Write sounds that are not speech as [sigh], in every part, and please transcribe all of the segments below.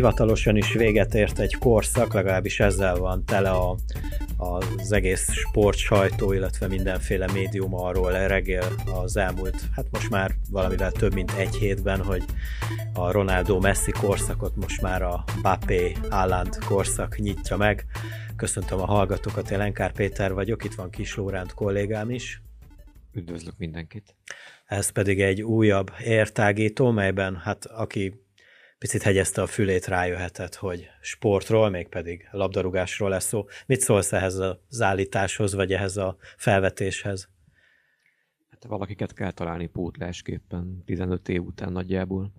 hivatalosan is véget ért egy korszak, legalábbis ezzel van tele a, az egész sport sajtó, illetve mindenféle médium arról regél az elmúlt, hát most már valamivel több mint egy hétben, hogy a Ronaldo-Messi korszakot most már a Bappé Haaland korszak nyitja meg. Köszöntöm a hallgatókat, én Lenkár Péter vagyok, itt van Kis Lóránt kollégám is. Üdvözlök mindenkit. Ez pedig egy újabb értágító, melyben hát aki picit hegyezte a fülét, rájöhetett, hogy sportról, mégpedig labdarúgásról lesz szó. Mit szólsz ehhez az állításhoz, vagy ehhez a felvetéshez? Hát valakiket kell találni pótlásképpen 15 év után nagyjából.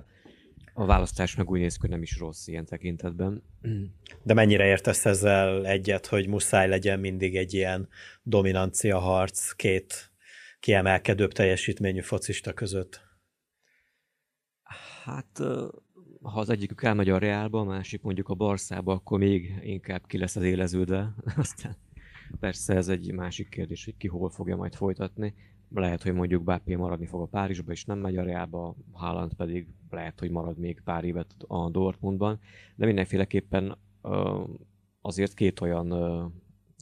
A választás meg úgy néz ki, hogy nem is rossz ilyen tekintetben. [clears throat] De mennyire értesz ezzel egyet, hogy muszáj legyen mindig egy ilyen dominancia harc két kiemelkedőbb teljesítményű focista között? Hát ha az egyikük elmegy a Reálba, a másik mondjuk a Barszába, akkor még inkább ki lesz az éleződve. [laughs] Aztán persze ez egy másik kérdés, hogy ki hol fogja majd folytatni. Lehet, hogy mondjuk Bappé maradni fog a Párizsba, és nem megy a Reálba, Haaland pedig lehet, hogy marad még pár évet a Dortmundban. De mindenféleképpen azért két olyan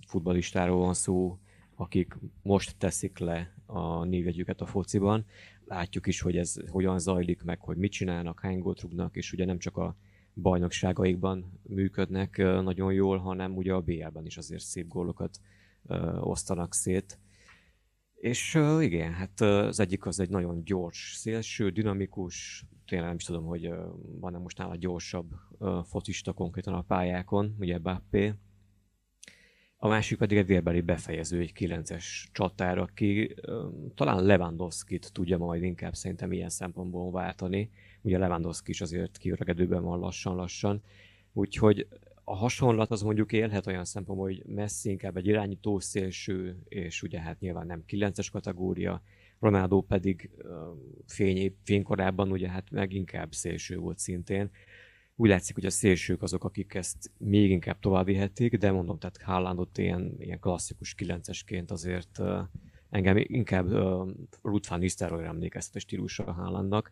futbalistáról van szó, akik most teszik le a névjegyüket a fociban, látjuk is, hogy ez hogyan zajlik meg, hogy mit csinálnak, hány gólt rúgnak, és ugye nem csak a bajnokságaikban működnek nagyon jól, hanem ugye a BL-ben is azért szép gólokat osztanak szét. És igen, hát az egyik az egy nagyon gyors, szélső, dinamikus, tényleg nem is tudom, hogy van-e most nála gyorsabb focista konkrétan a pályákon, ugye Bappé, a másik pedig egy vérbeli befejező, egy 9-es csatár, aki talán Lewandowski-t tudja majd inkább szerintem ilyen szempontból váltani. Ugye Lewandowski is azért kiöregedőben van lassan-lassan. Úgyhogy a hasonlat az mondjuk élhet olyan szempontból, hogy Messi inkább egy irányító szélső, és ugye hát nyilván nem 9-es kategória, Ronaldo pedig fény, fénykorában ugye hát meg inkább szélső volt szintén. Úgy látszik, hogy a szélsők azok, akik ezt még inkább tovább vihetik, de mondom, tehát Haalandot ilyen, ilyen klasszikus kilencesként azért engem inkább Ruth van Nistelrooy emlékeztet a stílusra a Haalandnak,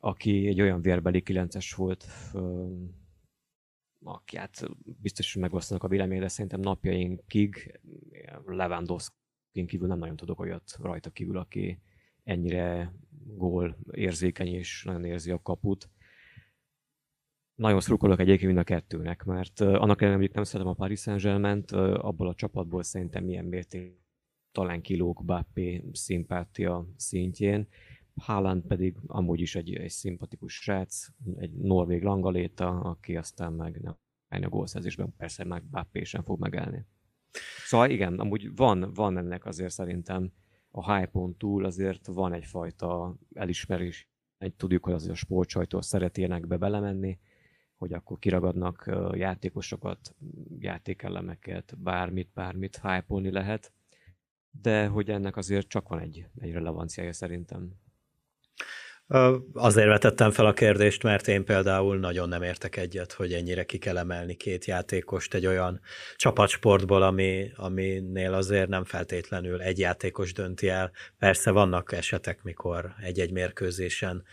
aki egy olyan vérbeli kilences volt, aki hát biztos, hogy megosztanak a véleményre, szerintem napjainkig Lewandowski kívül nem nagyon tudok olyat rajta kívül, aki ennyire gól érzékeny és nagyon érzi a kaput nagyon szurkolok egyébként mind a kettőnek, mert annak ellenére, hogy nem szeretem a Paris uh, abból a csapatból szerintem milyen mérték talán kilóg Bappé szimpátia szintjén. Haaland pedig amúgy is egy, egy szimpatikus srác, egy norvég langaléta, aki aztán meg nem a gólszerzésben persze meg Bappé sem fog megállni. Szóval igen, amúgy van, van ennek azért szerintem a hype túl azért van egyfajta elismerés, egy tudjuk, hogy azért a sportsajtó szereti be belemenni, hogy akkor kiragadnak játékosokat, játékelemeket, bármit, bármit hype lehet, de hogy ennek azért csak van egy, egy relevanciája szerintem. Azért vetettem fel a kérdést, mert én például nagyon nem értek egyet, hogy ennyire ki kell emelni két játékost egy olyan csapatsportból, ami, aminél azért nem feltétlenül egy játékos dönti el. Persze vannak esetek, mikor egy-egy mérkőzésen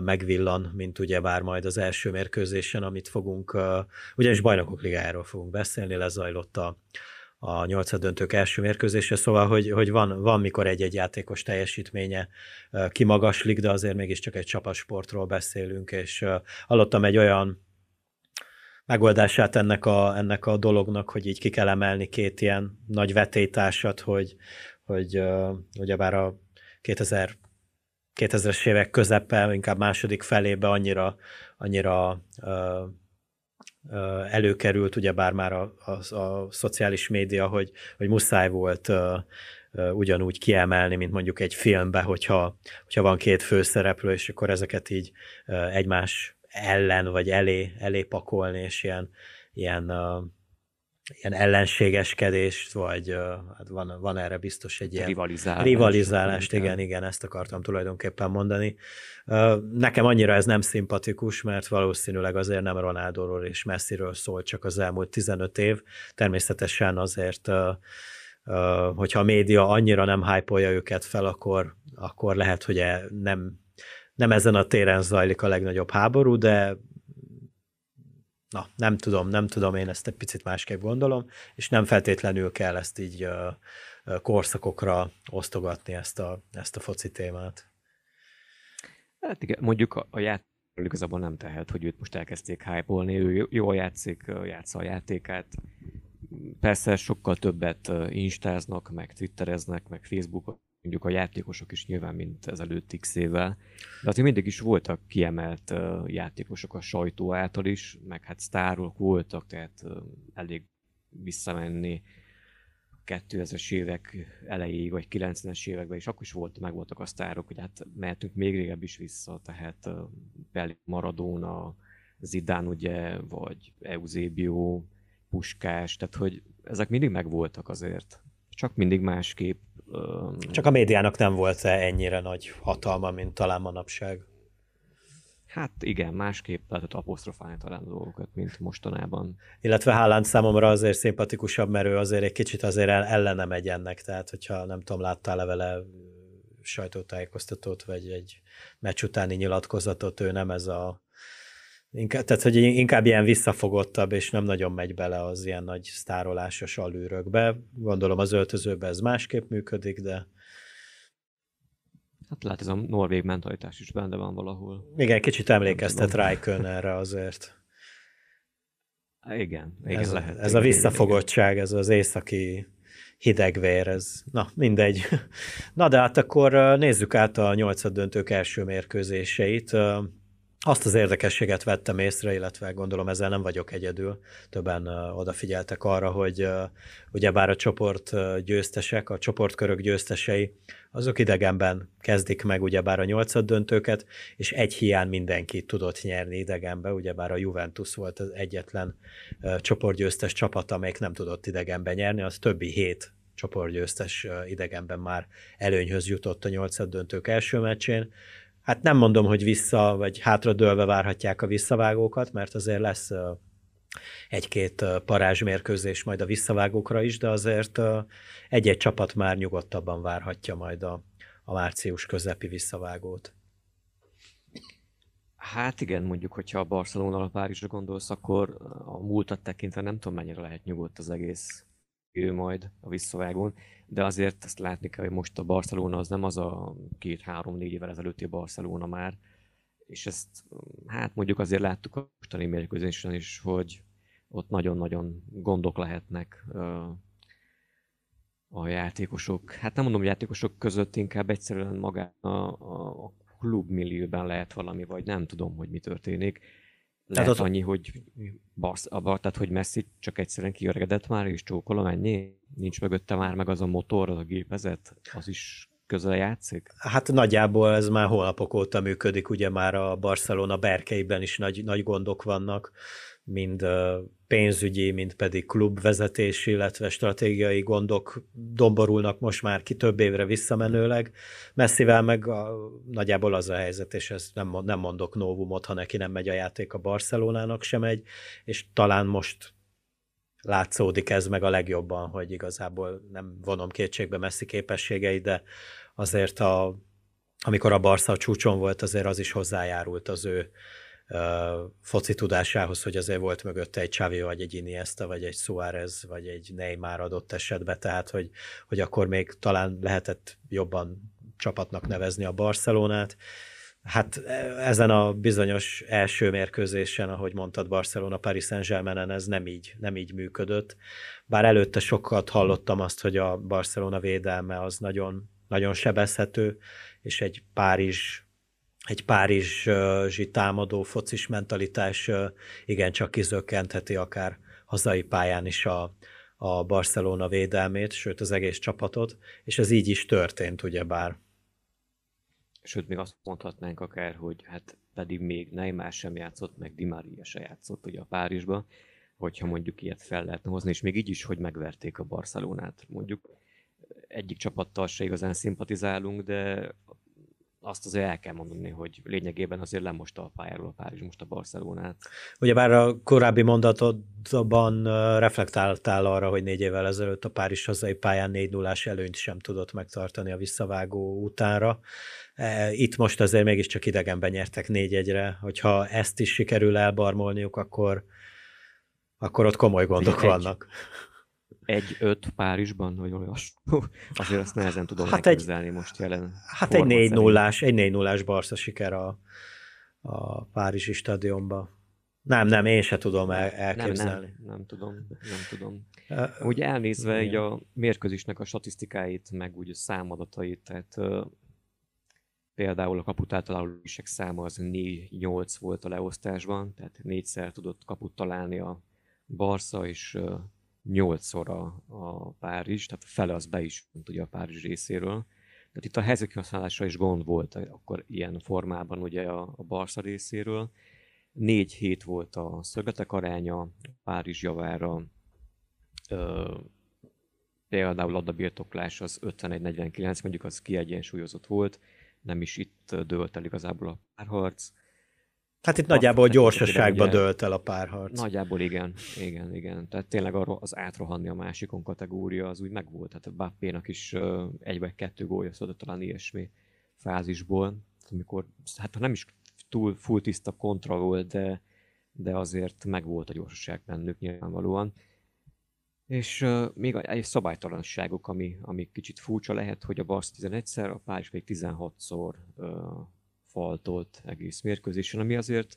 megvillan, mint ugye vár majd az első mérkőzésen, amit fogunk, ugyanis bajnokok ligájáról fogunk beszélni, lezajlott a, a nyolcadöntők első mérkőzése, szóval, hogy, hogy van, van, mikor egy-egy játékos teljesítménye kimagaslik, de azért mégiscsak egy csapatsportról beszélünk, és hallottam egy olyan megoldását ennek a, ennek a dolognak, hogy így ki kell emelni két ilyen nagy vetétársat, hogy, hogy ugyebár a 2000 2000-es évek közepe, inkább második felébe annyira, annyira előkerült, ugyebár már a, a, a szociális média, hogy, hogy muszáj volt ugyanúgy kiemelni, mint mondjuk egy filmbe, hogyha, hogyha van két főszereplő, és akkor ezeket így egymás ellen vagy elé, elé pakolni, és ilyen, ilyen ilyen ellenségeskedést, vagy hát van, van erre biztos egy ilyen rivalizálást. rivalizálást, igen, igen, ezt akartam tulajdonképpen mondani. Nekem annyira ez nem szimpatikus, mert valószínűleg azért nem Ronaldóról és Messiről szól csak az elmúlt 15 év. Természetesen azért hogyha a média annyira nem hype őket fel, akkor, akkor lehet, hogy e nem, nem ezen a téren zajlik a legnagyobb háború, de na, nem tudom, nem tudom, én ezt egy picit másképp gondolom, és nem feltétlenül kell ezt így uh, korszakokra osztogatni ezt a, ezt a foci témát. Hát igen, mondjuk a, a játék igazából nem tehet, hogy őt most elkezdték hype ő jól játszik, játsza a játékát. Persze sokkal többet instáznak, meg twittereznek, meg Facebookon mondjuk a játékosok is nyilván, mint ezelőtt x évvel, de azért mindig is voltak kiemelt játékosok a sajtó által is, meg hát sztárok voltak, tehát elég visszamenni 2000-es évek elejéig, vagy 90-es években, és akkor is volt, meg voltak a sztárok, hogy hát mehetünk még régebb is vissza, tehát uh, Maradona, Zidane ugye, vagy Eusebio, Puskás, tehát hogy ezek mindig megvoltak azért csak mindig másképp. Csak a médiának nem volt -e ennyire nagy hatalma, mint talán manapság. Hát igen, másképp lehetett apostrofálni talán dolgokat, mint mostanában. Illetve Haaland számomra azért szimpatikusabb, mert ő azért egy kicsit azért ellene megy ennek, tehát hogyha nem tudom, láttál levele sajtótájékoztatót, vagy egy meccs utáni nyilatkozatot, ő nem ez a Inkább, tehát, hogy inkább ilyen visszafogottabb, és nem nagyon megy bele az ilyen nagy sztárolásos alűrökbe. Gondolom az öltözőben ez másképp működik, de... Hát lehet ez a norvég mentalitás is benne van valahol. Igen, kicsit emlékeztet Rijkön erre azért. [laughs] Igen, igen ez, lehet. Ez igen, a visszafogottság, ez az északi hidegvér, ez, na mindegy. [laughs] Na de hát akkor nézzük át a nyolcad döntők első mérkőzéseit. Azt az érdekességet vettem észre, illetve gondolom ezzel nem vagyok egyedül. Többen odafigyeltek arra, hogy ugyebár a csoport győztesek, a csoportkörök győztesei, azok idegenben kezdik meg ugyebár a nyolcad döntőket, és egy hiány mindenki tudott nyerni idegenbe, ugyebár a Juventus volt az egyetlen csoportgyőztes csapat, amelyik nem tudott idegenben nyerni, az többi hét csoportgyőztes idegenben már előnyhöz jutott a nyolcad döntők első meccsén hát nem mondom, hogy vissza, vagy hátradőlve várhatják a visszavágókat, mert azért lesz egy-két parázsmérkőzés majd a visszavágókra is, de azért egy-egy csapat már nyugodtabban várhatja majd a, a március közepi visszavágót. Hát igen, mondjuk, hogyha a Barcelona a Párizsra gondolsz, akkor a múltat tekintve nem tudom, mennyire lehet nyugodt az egész ő majd a visszavágón de azért ezt látni kell, hogy most a Barcelona az nem az a két-három-négy évvel ezelőtti Barcelona már, és ezt hát mondjuk azért láttuk a mostani mérkőzésen is, hogy ott nagyon-nagyon gondok lehetnek a játékosok, hát nem mondom játékosok között, inkább egyszerűen magán a, a, klubmillióben lehet valami, vagy nem tudom, hogy mi történik lehet az... annyi, hogy barsz, a, tehát hogy Messi csak egyszerűen kiöregedett már, és csókolom ennyi? Nincs mögötte már meg az a motor, az a gépezet? Az is közel játszik? Hát nagyjából ez már hónapok óta működik, ugye már a Barcelona berkeiben is nagy, nagy gondok vannak mind pénzügyi, mind pedig klubvezetési, illetve stratégiai gondok domborulnak most már ki több évre visszamenőleg. Messzivel meg a, nagyjából az a helyzet, és ezt nem, nem mondok novumot, ha neki nem megy a játék a Barcelonának sem megy, és talán most látszódik ez meg a legjobban, hogy igazából nem vonom kétségbe messzi képességei, de azért a, amikor a Barca csúcson volt, azért az is hozzájárult az ő foci tudásához, hogy azért volt mögötte egy Xavi, vagy egy Iniesta, vagy egy Suárez, vagy egy Neymar adott esetben, tehát hogy, hogy akkor még talán lehetett jobban csapatnak nevezni a Barcelonát. Hát ezen a bizonyos első mérkőzésen, ahogy mondtad, Barcelona Paris Saint-Germainen ez nem így, nem így működött. Bár előtte sokat hallottam azt, hogy a Barcelona védelme az nagyon, nagyon sebezhető, és egy Párizs egy párizsi támadó focis mentalitás igencsak kizökkentheti akár hazai pályán is a, a Barcelona védelmét, sőt az egész csapatot, és ez így is történt, ugyebár. Sőt, még azt mondhatnánk akár, hogy hát pedig még Neymar sem játszott, meg Di Maria se játszott ugye a Párizsban, hogyha mondjuk ilyet fel lehetne hozni, és még így is, hogy megverték a Barcelonát. Mondjuk egyik csapattal se igazán szimpatizálunk, de azt azért el kell mondani, hogy lényegében azért lemosta a pályáról a Párizs most a Barcelonát. Ugyebár a korábbi mondatodban reflektáltál arra, hogy négy évvel ezelőtt a Párizs hazai pályán 4 0 előnyt sem tudott megtartani a visszavágó utánra. E, itt most azért mégiscsak idegenben nyertek négy egyre, hogyha ezt is sikerül elbarmolniuk, akkor, akkor ott komoly gondok egy, vannak. Egy-öt Párizsban, vagy olyasmi. Azért azt nehezen tudom hát elképzelni egy, most jelen. Hát egy 4 0 egy 4 0 Barca siker a, a Párizsi stadionba. Nem, nem, én se tudom el, elképzelni. Nem, nem, nem tudom, nem tudom. Úgy elnézve így a mérkőzésnek a statisztikáit, meg úgy a számadatait, tehát uh, például a kaput általában száma az 4-8 volt a leosztásban, tehát négyszer tudott kaput találni a Barca, és uh, nyolcszor a, a Párizs, tehát a fele az be is ment ugye a Párizs részéről. Tehát itt a helyzetkihasználásra is gond volt akkor ilyen formában ugye a, a Barca részéről. Négy hét volt a szögletek aránya Párizs javára, ö, például labdabirtoklás az 51-49, mondjuk az kiegyensúlyozott volt, nem is itt dőlt el igazából a párharc. Hát itt nagyjából gyorsaságba dölt el a párharc. Nagyjából igen, igen, igen. Tehát tényleg arra az átrohanni a másikon kategória az úgy megvolt. Tehát a Bappénak is egy vagy kettő gólja szólt talán ilyesmi fázisból, amikor, hát ha nem is túl full tiszta kontra volt, de, de azért megvolt a gyorsaság bennük nyilvánvalóan. És uh, még egy szabálytalanságok, ami, ami kicsit furcsa lehet, hogy a Barsz 11-szer, a Párizs még 16-szor uh, faltolt egész mérkőzésen, ami azért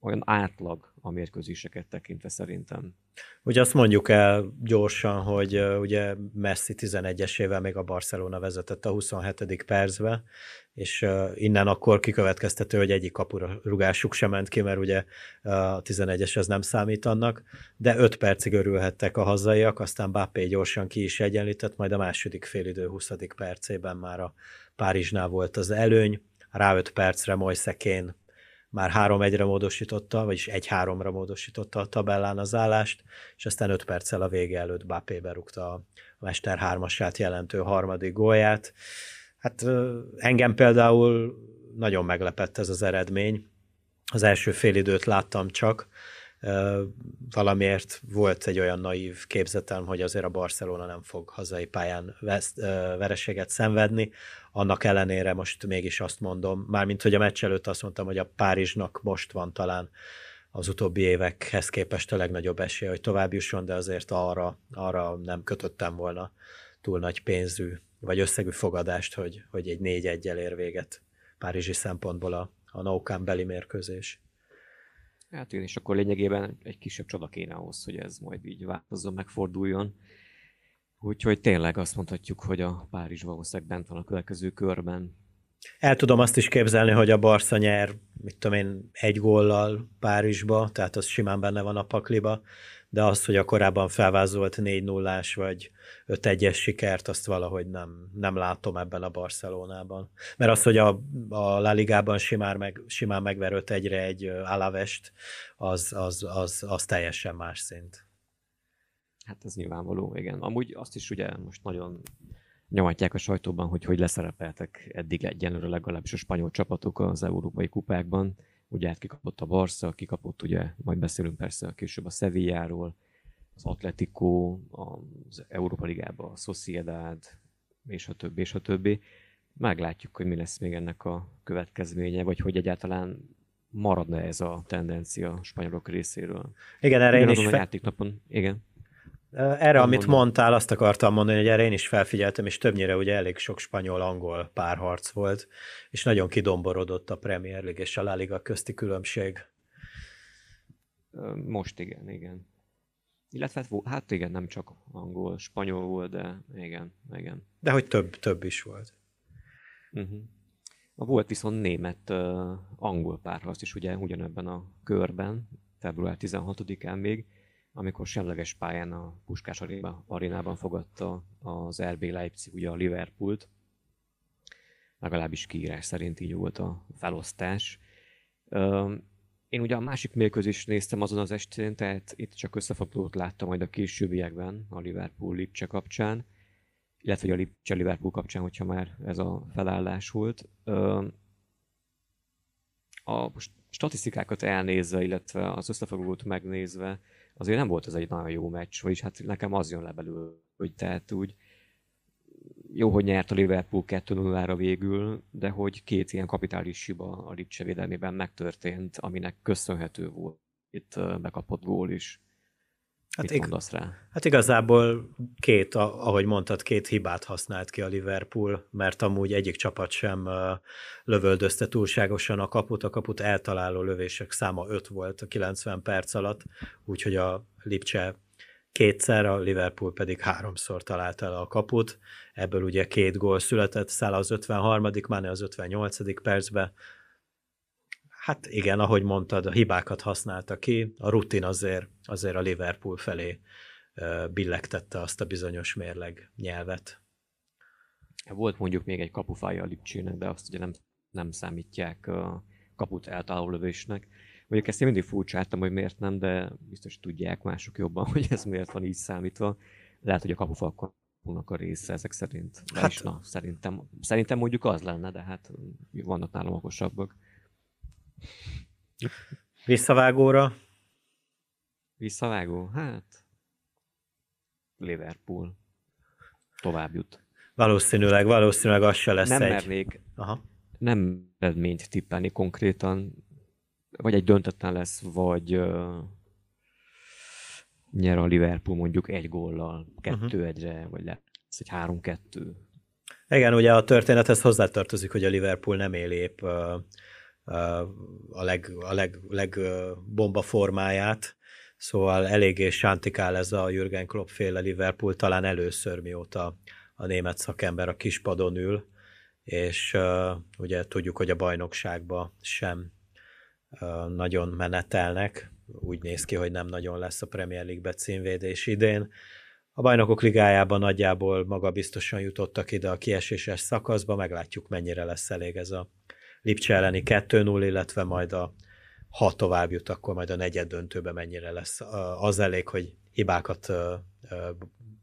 olyan átlag a mérkőzéseket tekintve szerintem. Ugye azt mondjuk el gyorsan, hogy ugye Messi 11-esével még a Barcelona vezetett a 27. percbe, és innen akkor kikövetkeztető, hogy egyik kapura rugásuk sem ment ki, mert ugye uh, a 11-es az nem számít annak, de 5 percig örülhettek a hazaiak, aztán Bappé gyorsan ki is egyenlített, majd a második félidő 20. percében már a Párizsnál volt az előny, rá 5 percre Moisekén már 3-1-re módosította, vagyis 1-3-ra módosította a tabellán az állást, és aztán 5 perccel a vége előtt Bappé berúgta a Mester 3-asát jelentő harmadik gólját. Hát engem például nagyon meglepett ez az eredmény. Az első félidőt láttam csak, valamiért volt egy olyan naív képzetem, hogy azért a Barcelona nem fog hazai pályán vesz, vereséget szenvedni. Annak ellenére most mégis azt mondom, mármint hogy a meccs előtt azt mondtam, hogy a Párizsnak most van talán az utóbbi évekhez képest a legnagyobb esélye, hogy tovább jusson, de azért arra, arra nem kötöttem volna túl nagy pénzű vagy összegű fogadást, hogy, hogy egy négy egyel ér véget párizsi szempontból a, a no beli mérkőzés. Hát én is akkor lényegében egy kisebb csoda kéne ahhoz, hogy ez majd így változzon, megforduljon. Úgyhogy tényleg azt mondhatjuk, hogy a Párizs valószínűleg bent van a következő körben. El tudom azt is képzelni, hogy a Barca nyer, mit tudom én, egy góllal Párizsba, tehát az simán benne van a pakliba, de az, hogy a korábban felvázolt 4 0 vagy 5-1-es sikert, azt valahogy nem, nem látom ebben a Barcelonában. Mert az, hogy a, a La Ligában simán, meg, simán megver 5 1 egy Alavest, az, az, az, az teljesen más szint. Hát ez nyilvánvaló, igen. Amúgy azt is ugye most nagyon nyomatják a sajtóban, hogy hogy leszerepeltek eddig egyenlőre legalábbis a spanyol csapatok az európai kupákban ugye hát kikapott a Barca, kikapott ugye, majd beszélünk persze később a Sevilláról, az Atletico, az Európa Ligába, a Sociedad, és a többi, és a többi. Meglátjuk, hogy mi lesz még ennek a következménye, vagy hogy egyáltalán maradna ez a tendencia a spanyolok részéről. Igen, erre én is... Fe... játéknapon, igen. Erre, amit mondom. mondtál, azt akartam mondani, hogy erre én is felfigyeltem, és többnyire ugye elég sok spanyol-angol párharc volt, és nagyon kidomborodott a Premier League és a La Liga közti különbség. Most igen, igen. Illetve hát, hát igen, nem csak angol, spanyol volt, de igen, igen. De hogy több, több is volt. Uh-huh. Volt viszont német uh, angol párharc is ugye ugyanebben a körben, február 16-án még, amikor semleges pályán a Puskás arénában fogadta az RB Leipzig ugye a Liverpoolt. Legalábbis kiírás szerint így volt a felosztás. én ugye a másik mérkőzést néztem azon az estén, tehát itt csak összefoglalót láttam majd a későbbiekben a Liverpool Lipcse kapcsán, illetve a Lipcse Liverpool kapcsán, hogyha már ez a felállás volt. A statisztikákat elnézve, illetve az összefoglalót megnézve, azért nem volt ez egy nagyon jó meccs, vagyis hát nekem az jön le belőle, hogy tehát úgy jó, hogy nyert a Liverpool 2-0-ra végül, de hogy két ilyen kapitális hiba a Lipcse védelmében megtörtént, aminek köszönhető volt itt bekapott gól is. Hát, Mit mondasz rá? Hát igazából két, ahogy mondtad, két hibát használt ki a Liverpool, mert amúgy egyik csapat sem lövöldözte túlságosan a kaput, a kaput eltaláló lövések száma 5 volt a 90 perc alatt, úgyhogy a Lipcse kétszer, a Liverpool pedig háromszor talált el a kaput, ebből ugye két gól született, Szála az 53., Mane az 58. percben, Hát igen, ahogy mondtad, a hibákat használta ki, a rutin azért, azért a Liverpool felé billegtette azt a bizonyos mérleg nyelvet. Volt mondjuk még egy kapufája a Lipcsének, de azt ugye nem, nem számítják a kaput eltaláló lövésnek. Mondjuk ezt én mindig furcsáltam, hogy miért nem, de biztos tudják mások jobban, [laughs] hogy ez miért van így számítva. Lehet, hogy a kapufalkonak a része ezek szerint. Hát, is, na, szerintem, szerintem mondjuk az lenne, de hát vannak nálam okosabbak. Visszavágóra? Visszavágó? Hát... Liverpool. Tovább jut. Valószínűleg, valószínűleg az se lesz nem egy... Mernék, Aha. Nem eredményt tippelni konkrétan, vagy egy döntetlen lesz, vagy uh, nyer a Liverpool mondjuk egy góllal, kettő uh-huh. egyre, vagy lesz egy három-kettő. Igen, ugye a történethez hozzátartozik, hogy a Liverpool nem él épp uh, a, leg, a leg, leg bomba formáját, szóval eléggé sántikál ez a Jürgen Klopp féle Liverpool, talán először mióta a német szakember a kispadon ül, és uh, ugye tudjuk, hogy a bajnokságba sem uh, nagyon menetelnek, úgy néz ki, hogy nem nagyon lesz a Premier League-be címvédés idén. A bajnokok ligájában nagyjából maga biztosan jutottak ide a kieséses szakaszba, meglátjuk mennyire lesz elég ez a Lipcse elleni 2-0, illetve majd a ha tovább jut, akkor majd a negyed döntőben mennyire lesz. Az elég, hogy hibákat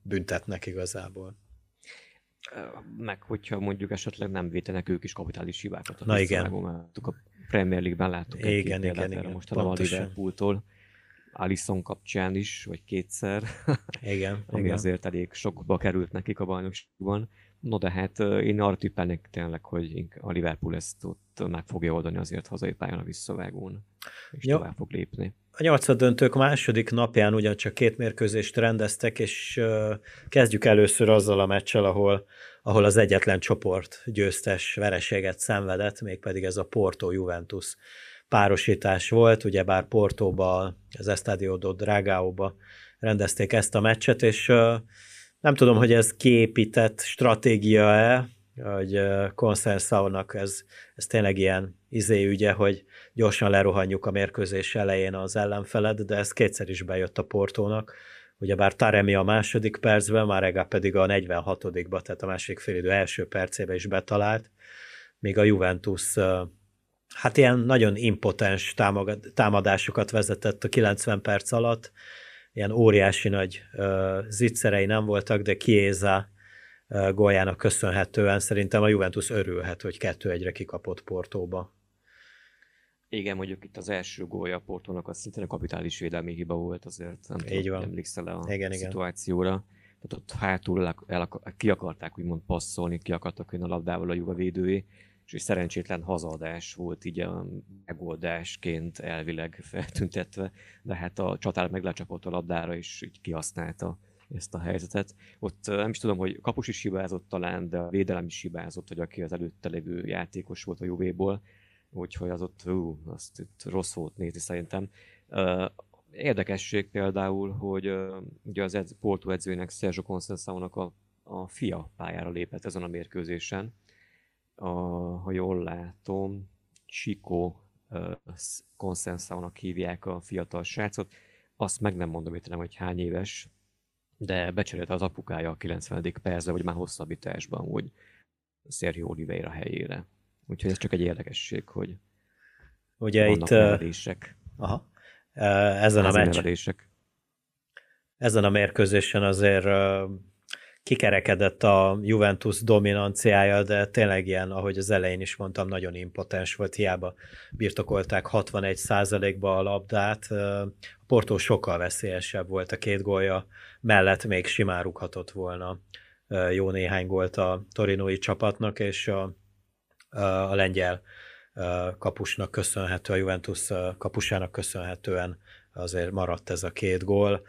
büntetnek igazából. Meg hogyha mondjuk esetleg nem vétenek ők is kapitális hibákat. Na igen. A Premier League-ben láttuk igen, igen, igen, igen, most a Liverpooltól. Alisson kapcsán is, vagy kétszer. Igen. [laughs] ami igen. azért elég sokba került nekik a bajnokságban. No de hát én arra tippelnék tényleg, hogy a Liverpool ezt ott meg fogja oldani azért hazai pályán a visszavágón, és Jó. tovább fog lépni. A nyolcad döntők második napján ugyancsak két mérkőzést rendeztek, és kezdjük először azzal a meccsel, ahol, ahol az egyetlen csoport győztes vereséget szenvedett, mégpedig ez a Porto-Juventus párosítás volt, ugyebár Portóba, az Estadio do Dragao-ba rendezték ezt a meccset, és nem tudom, hogy ez kiépített stratégia-e, hogy Consenszaunak ez, ez tényleg ilyen izéügye, hogy gyorsan lerohanjuk a mérkőzés elején az ellenfeled, de ez kétszer is bejött a Portónak. Ugyebár Taremi a második percben, Marega pedig a 46-ba, tehát a második félidő első percébe is betalált, míg a Juventus hát ilyen nagyon impotens támadásokat vezetett a 90 perc alatt, ilyen óriási nagy zicserei nem voltak, de Chiesa uh, góljának köszönhetően szerintem a Juventus örülhet, hogy kettő egyre kikapott Portóba. Igen, mondjuk itt az első gólja a Portónak az szintén a kapitális védelmi hiba volt, azért nem Így tudom, emlékszel a igen, szituációra. Igen. Tehát ott hátul el, el, ki akarták úgymond passzolni, ki akartak jönni a labdával a Juve védői, és egy szerencsétlen hazadás volt így a megoldásként elvileg [laughs] feltüntetve, de hát a csatár meg lecsapott a labdára, és így kihasználta ezt a helyzetet. Ott nem is tudom, hogy kapus is hibázott talán, de a védelem is hibázott, hogy aki az előtte lévő játékos volt a Juvéból, úgyhogy az ott, ú, azt itt rossz volt nézni szerintem. Érdekesség például, hogy ugye az edz, Porto edzőjének Sergio Conceição-nak a, a fia pályára lépett ezen a mérkőzésen, a, ha jól látom, Chico uh, Consensának hívják a fiatal srácot. Azt meg nem mondom itt nem, hogy hány éves, de becserélte az apukája a 90. percben, vagy már hosszabbításban, hogy Sergio Oliveira helyére. Úgyhogy ez csak egy érdekesség, hogy Ugye Vannak itt... nevelések. Aha. Ezen a meccs... Nevelések. Ezen a mérkőzésen azért kikerekedett a Juventus dominanciája, de tényleg ilyen, ahogy az elején is mondtam, nagyon impotens volt, hiába birtokolták 61%-ba a labdát. A Porto sokkal veszélyesebb volt a két gólja, mellett még simán rúghatott volna jó néhány gólt a torinói csapatnak, és a, a lengyel kapusnak köszönhető, a Juventus kapusának köszönhetően azért maradt ez a két gól.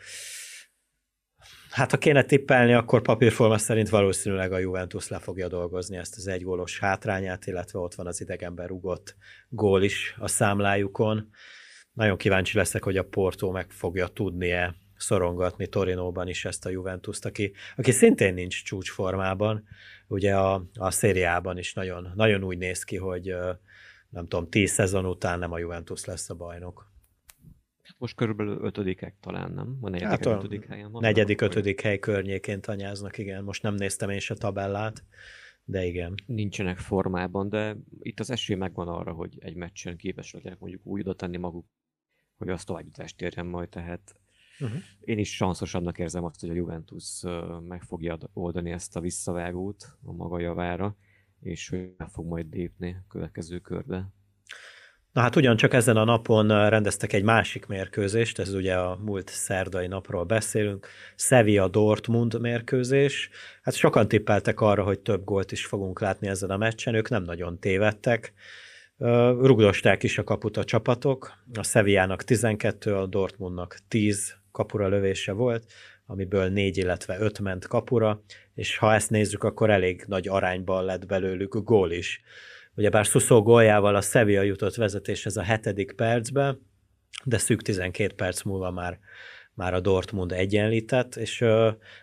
Hát ha kéne tippelni, akkor papírforma szerint valószínűleg a Juventus le fogja dolgozni ezt az egygólos hátrányát, illetve ott van az idegenben rugott gól is a számlájukon. Nagyon kíváncsi leszek, hogy a Porto meg fogja tudnie szorongatni Torinóban is ezt a Juventus-t, aki, aki szintén nincs csúcsformában. Ugye a, a szériában is nagyon, nagyon úgy néz ki, hogy nem tudom, tíz szezon után nem a Juventus lesz a bajnok. Most körülbelül ötödikek talán, nem? A negyedik, hát a ötödik helyen van. Negyedik, ötödik hely környékén tanyáznak, igen. Most nem néztem én se tabellát, de igen. Nincsenek formában, de itt az esély megvan arra, hogy egy meccsen képes legyenek mondjuk úgy oda tenni maguk, hogy az továbbjutást érjen majd, tehát uh-huh. én is sanszosabbnak érzem azt, hogy a Juventus meg fogja oldani ezt a visszavágót a maga javára, és hogy meg fog majd lépni a következő körbe. Na hát ugyancsak ezen a napon rendeztek egy másik mérkőzést, ez ugye a múlt szerdai napról beszélünk, Sevilla Dortmund mérkőzés. Hát sokan tippeltek arra, hogy több gólt is fogunk látni ezen a meccsen, ők nem nagyon tévedtek. Rugdosták is a kaput a csapatok, a Sevillának 12, a Dortmundnak 10 kapura lövése volt, amiből 4, illetve 5 ment kapura, és ha ezt nézzük, akkor elég nagy arányban lett belőlük gól is Ugyebár Szuszó góljával a Sevilla jutott vezetéshez a hetedik percbe, de szűk 12 perc múlva már, már a Dortmund egyenlített, és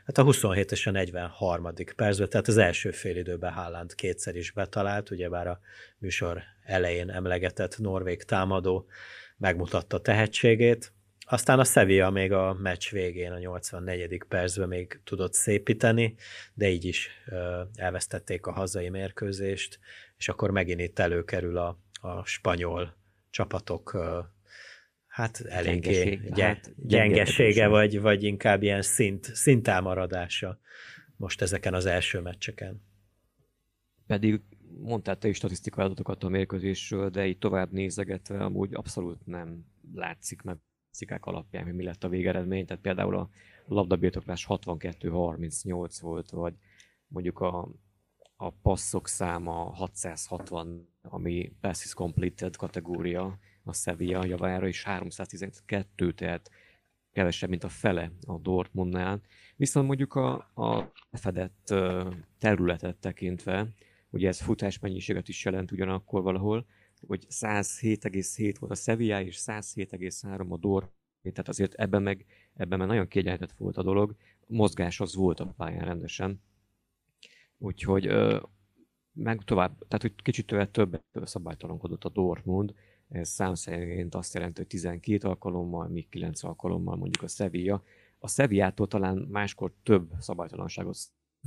hát a 27 és a 43. percben, tehát az első fél időben Haaland kétszer is betalált, ugyebár a műsor elején emlegetett norvég támadó megmutatta tehetségét, aztán a Sevilla még a meccs végén, a 84. percben még tudott szépíteni, de így is elvesztették a hazai mérkőzést, és akkor megint itt előkerül a, a spanyol csapatok hát eléggé Gyengeség, gy- hát, gyengesége, vagy, vagy inkább ilyen szint, szintámaradása most ezeken az első meccseken. Pedig mondtál te is statisztikai adatokat a mérkőzésről, de így tovább nézegetve amúgy abszolút nem látszik meg cikák alapján, hogy mi lett a végeredmény. Tehát például a labdabirtoklás 62-38 volt, vagy mondjuk a, a passzok száma 660, ami passes completed kategória a Sevilla javára, és 312, tehát kevesebb, mint a fele a Dortmundnál. Viszont mondjuk a, a fedett területet tekintve, ugye ez futásmennyiséget is jelent ugyanakkor valahol, hogy 107,7 volt a Sevilla, és 107,3 a Dor. Tehát azért ebben meg, ebben meg nagyon kiegyenlített volt a dolog. Mozgás az volt a pályán rendesen. Úgyhogy meg tovább, tehát hogy kicsit többet többet szabálytalankodott a Dortmund, ez szám szerint azt jelenti, hogy 12 alkalommal, míg 9 alkalommal mondjuk a Sevilla. A Sevillától talán máskor több szabálytalanságot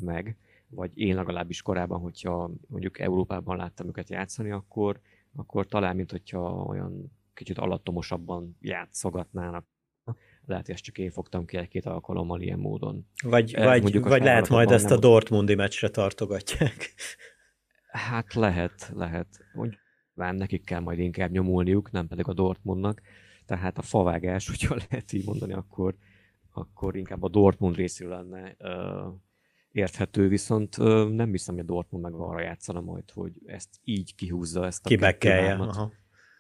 meg, vagy én legalábbis korábban, hogyha mondjuk Európában láttam őket játszani, akkor akkor talán, mint hogyha olyan kicsit alattomosabban játszogatnának. Lehet, hogy ezt csak én fogtam ki egy-két alkalommal ilyen módon. Vagy, Ez vagy, vagy lehet majd ezt a Dortmundi meccsre tartogatják. Hát lehet, lehet. Úgy, van, nekik kell majd inkább nyomulniuk, nem pedig a Dortmundnak. Tehát a favágás, [laughs] hogyha lehet így mondani, akkor, akkor inkább a Dortmund részéről lenne uh, érthető, viszont uh, nem hiszem, hogy a Dortmund meg arra játszana majd, hogy ezt így kihúzza, ezt a kibekkelje,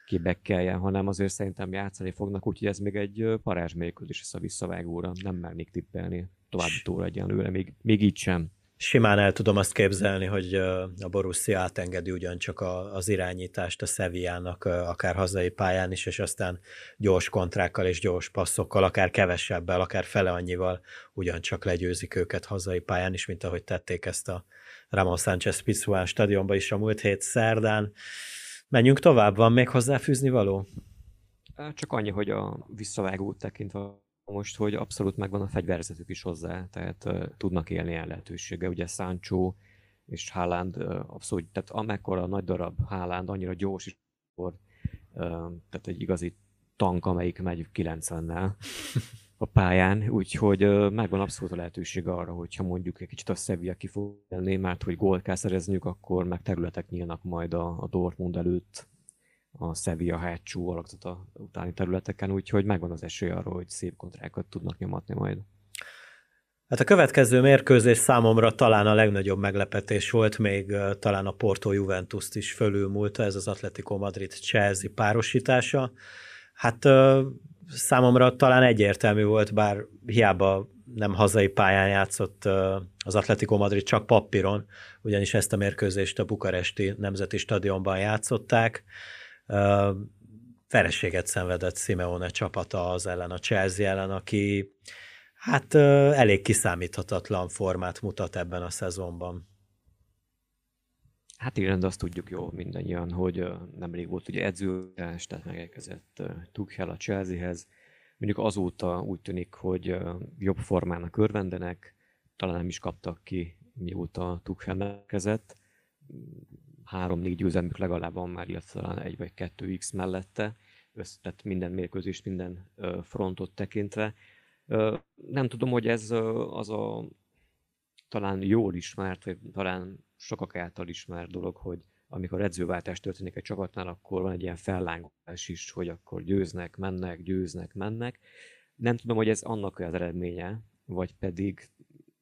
kibekkelje, hanem azért szerintem játszani fognak, úgyhogy ez még egy parázs mérkőzés lesz a visszavágóra, nem mernék tippelni további tóra egyenlőre, még, még így sem simán el tudom azt képzelni, hogy a Borussia átengedi ugyancsak az irányítást a Sevillának akár hazai pályán is, és aztán gyors kontrákkal és gyors passzokkal, akár kevesebbel, akár fele annyival ugyancsak legyőzik őket hazai pályán is, mint ahogy tették ezt a Ramon Sánchez Pizjuán stadionba is a múlt hét szerdán. Menjünk tovább, van még hozzáfűzni való? Csak annyi, hogy a visszavágót tekintve most, hogy abszolút megvan a fegyverzetük is hozzá, tehát uh, tudnak élni el lehetősége. Ugye Sancho és Haaland uh, abszolút, tehát amekkora nagy darab Haaland, annyira gyors is, akkor tehát egy igazi tank, amelyik megy 90-nel [laughs] a pályán, úgyhogy megvan abszolút a lehetőség arra, hogyha mondjuk egy kicsit a Sevilla ki fog élni, mert hogy gólt kell szerezniük, akkor meg területek nyílnak majd a, a Dortmund előtt, a Sevilla hátsó alakzata utáni területeken, úgyhogy megvan az esély arra, hogy szép kontrákat tudnak nyomatni majd. Hát a következő mérkőzés számomra talán a legnagyobb meglepetés volt, még talán a Porto Juventus-t is fölülmúlta, ez az Atletico Madrid-Chelsea párosítása. Hát számomra talán egyértelmű volt, bár hiába nem hazai pályán játszott az Atletico Madrid, csak papíron, ugyanis ezt a mérkőzést a bukaresti nemzeti stadionban játszották. Vereséget szenvedett Simeone csapata az ellen, a Chelsea ellen, aki hát elég kiszámíthatatlan formát mutat ebben a szezonban. Hát igen, de azt tudjuk jó mindannyian, hogy nemrég volt ugye edzős, tehát megérkezett Tuchel a Chelseahez. Mondjuk azóta úgy tűnik, hogy jobb formának örvendenek, talán nem is kaptak ki, mióta Tuchel megkezett. Három-négy győzelmük legalább van már, illetve talán egy vagy kettő X mellette, össz, minden mérkőzést, minden frontot tekintve. Nem tudom, hogy ez az a talán jól ismert, vagy talán sokak által ismert dolog, hogy amikor edzőváltás történik egy csapatnál, akkor van egy ilyen fellángolás is, hogy akkor győznek, mennek, győznek, mennek. Nem tudom, hogy ez annak az eredménye, vagy pedig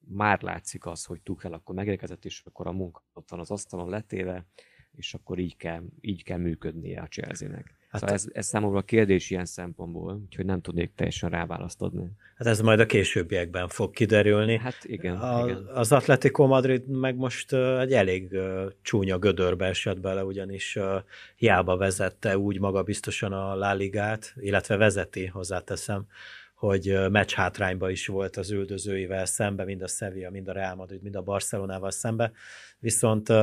már látszik az, hogy Tuchel akkor megérkezett, és akkor a munka ott van az asztalon letéve, és akkor így kell, így kell működnie a Chelsea-nek. Hát szóval ez, ez számomra a kérdés ilyen szempontból, úgyhogy nem tudnék teljesen ráválaszt adni. Hát ez majd a későbbiekben fog kiderülni. Hát igen. A, igen. Az Atletico Madrid meg most egy elég csúnya gödörbe esett bele, ugyanis hiába vezette úgy maga biztosan a La Ligát, illetve vezeti, hozzáteszem, hogy meccs hátrányba is volt az üldözőivel szembe, mind a Sevilla, mind a Real Madrid, mind a Barcelonával szembe, viszont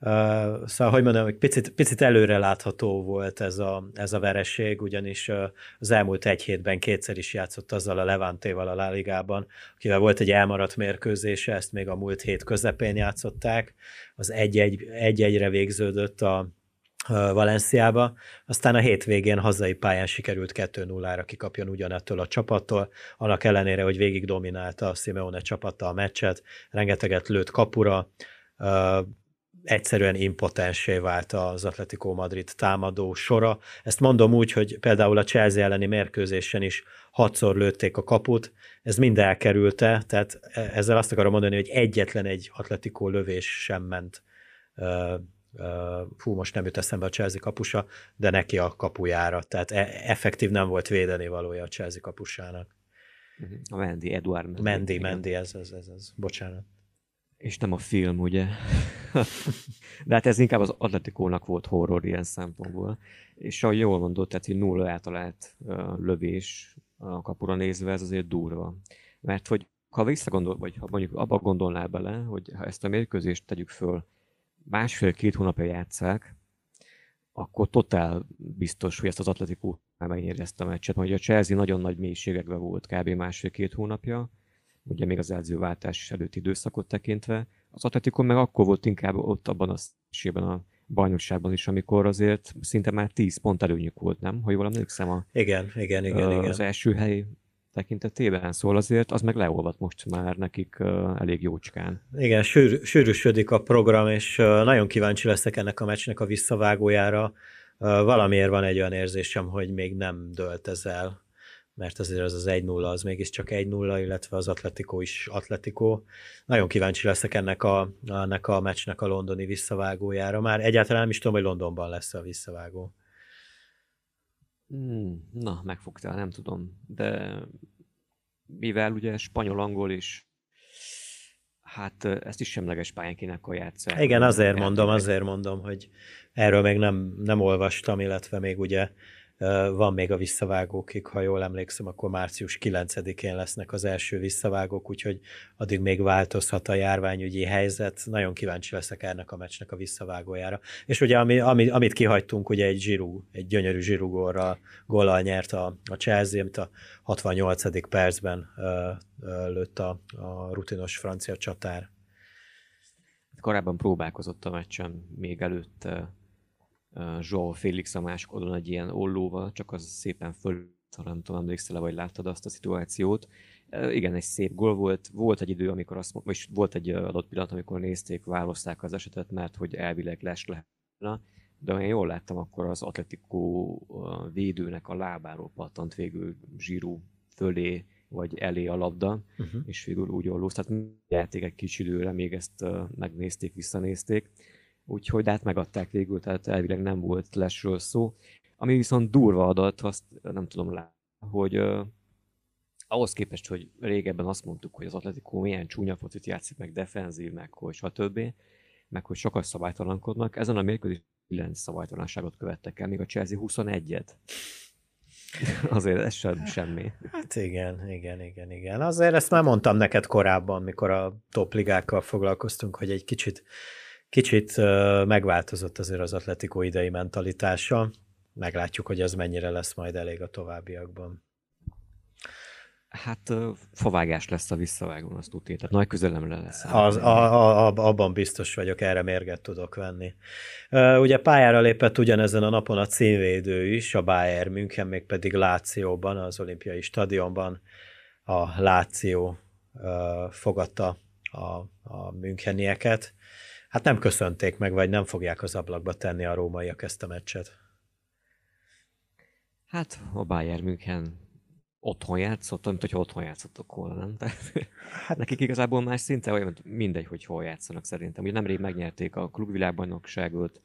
szóval, hogy mondom, picit, picit előre látható volt ez a, ez a vereség, ugyanis az elmúlt egy hétben kétszer is játszott azzal a Levantéval a Láligában, akivel volt egy elmaradt mérkőzése, ezt még a múlt hét közepén játszották, az egy-egyre végződött a, Valenciába, aztán a hétvégén hazai pályán sikerült 2-0-ra kikapjon ugyanettől a csapattól, annak ellenére, hogy végig dominálta a Simeone csapata a meccset, rengeteget lőtt kapura, egyszerűen impotensé vált az Atletico Madrid támadó sora. Ezt mondom úgy, hogy például a Chelsea elleni mérkőzésen is hatszor lőtték a kaput, ez mind elkerülte, tehát e- ezzel azt akarom mondani, hogy egyetlen egy Atletico lövés sem ment fú, most nem jut eszembe a Chelsea kapusa, de neki a kapujára, tehát e- effektív nem volt védeni valója a Chelsea kapusának. A Mendy, Eduard Mendy. Mendy, ez, ez, ez, ez, bocsánat. És nem a film, ugye? [laughs] De hát ez inkább az Atletikónak volt horror ilyen szempontból. És ahogy jól mondott, tehát hogy nulla általált lövés a kapura nézve, ez azért durva. Mert hogy ha visszagondol, vagy ha mondjuk abba gondolnál bele, hogy ha ezt a mérkőzést tegyük föl, másfél-két hónapja játszák, akkor totál biztos, hogy ezt az Atletikó már megnyeri ezt a meccset, mert a Chelsea nagyon nagy mélységekben volt kb. másfél-két hónapja, ugye még az edzőváltás előtti időszakot tekintve. Az Atletico meg akkor volt inkább ott abban a szésében a bajnokságban is, amikor azért szinte már 10 pont előnyük volt, nem? Ha jól emlékszem a, igen, igen, igen, az igen. első hely tekintetében, szól azért az meg leolvat most már nekik uh, elég jócskán. Igen, sűr, sűrűsödik a program, és uh, nagyon kíváncsi leszek ennek a meccsnek a visszavágójára. Uh, valamiért van egy olyan érzésem, hogy még nem dölt ez el mert azért az az 1-0 az mégiscsak 1-0, illetve az Atletico is Atletico. Nagyon kíváncsi leszek ennek a, ennek a meccsnek a londoni visszavágójára. Már egyáltalán nem is tudom, hogy Londonban lesz a visszavágó. Hmm, na, megfogtál, nem tudom. De mivel ugye spanyol-angol is hát ezt is semleges pályán kéne akkor játszani. Igen, azért mondom, azért mondom, hogy erről még nem, nem olvastam, illetve még ugye van még a visszavágókig, ha jól emlékszem, akkor március 9-én lesznek az első visszavágók, úgyhogy addig még változhat a járványügyi helyzet. Nagyon kíváncsi leszek ennek a meccsnek a visszavágójára. És ugye ami, ami, amit kihagytunk, ugye egy zsirú, egy gyönyörű zsirú gólra, góllal nyert a, a Chelsea, amit a 68. percben ö, lőtt a, a rutinos francia csatár. Korábban próbálkozott a meccsen, még előtte Joao Félix a másik oldalon egy ilyen ollóval, csak az szépen föl, nem tudom, emlékszel vagy láttad azt a szituációt. Igen, egy szép gól volt. Volt egy idő, amikor azt, vagy volt egy adott pillanat, amikor nézték, választák az esetet, mert hogy elvileg les lehetne, de én jól láttam, akkor az Atletico védőnek a lábáról pattant végül zsírú fölé, vagy elé a labda, uh-huh. és végül úgy ollóz. Tehát játék egy kicsi időre, még ezt megnézték, visszanézték. Úgyhogy hát megadták végül, tehát elvileg nem volt lesről szó. Ami viszont durva adat, azt nem tudom látni, hogy uh, ahhoz képest, hogy régebben azt mondtuk, hogy az Atletico milyen csúnya focit játszik, meg defenzív, meg hogy stb., meg hogy sokat szabálytalankodnak, ezen a mérkőzés 9 szabálytalanságot követtek el, még a Chelsea 21-et. [laughs] Azért ez sem semmi. Hát igen, igen, igen, igen. Azért ezt már mondtam neked korábban, mikor a topligákkal foglalkoztunk, hogy egy kicsit, kicsit megváltozott azért az atletikó idei mentalitása. Meglátjuk, hogy ez mennyire lesz majd elég a továbbiakban. Hát favágás lesz a visszavágón, azt tudja, tehát nagy közelemre lesz. Az, a, a, a, abban biztos vagyok, erre mérget tudok venni. Ugye pályára lépett ugyanezen a napon a címvédő is, a Bayern München, még pedig Lációban, az olimpiai stadionban a Láció fogadta a, a Münchenieket. Hát nem köszönték meg, vagy nem fogják az ablakba tenni a rómaiak ezt a meccset. Hát a Bayern München otthon játszott, mint hogy otthon játszottak volna, nem? Tehát, hát nekik igazából más szinte olyan, mindegy, hogy hol játszanak szerintem. Ugye nemrég megnyerték a klubvilágbajnokságot,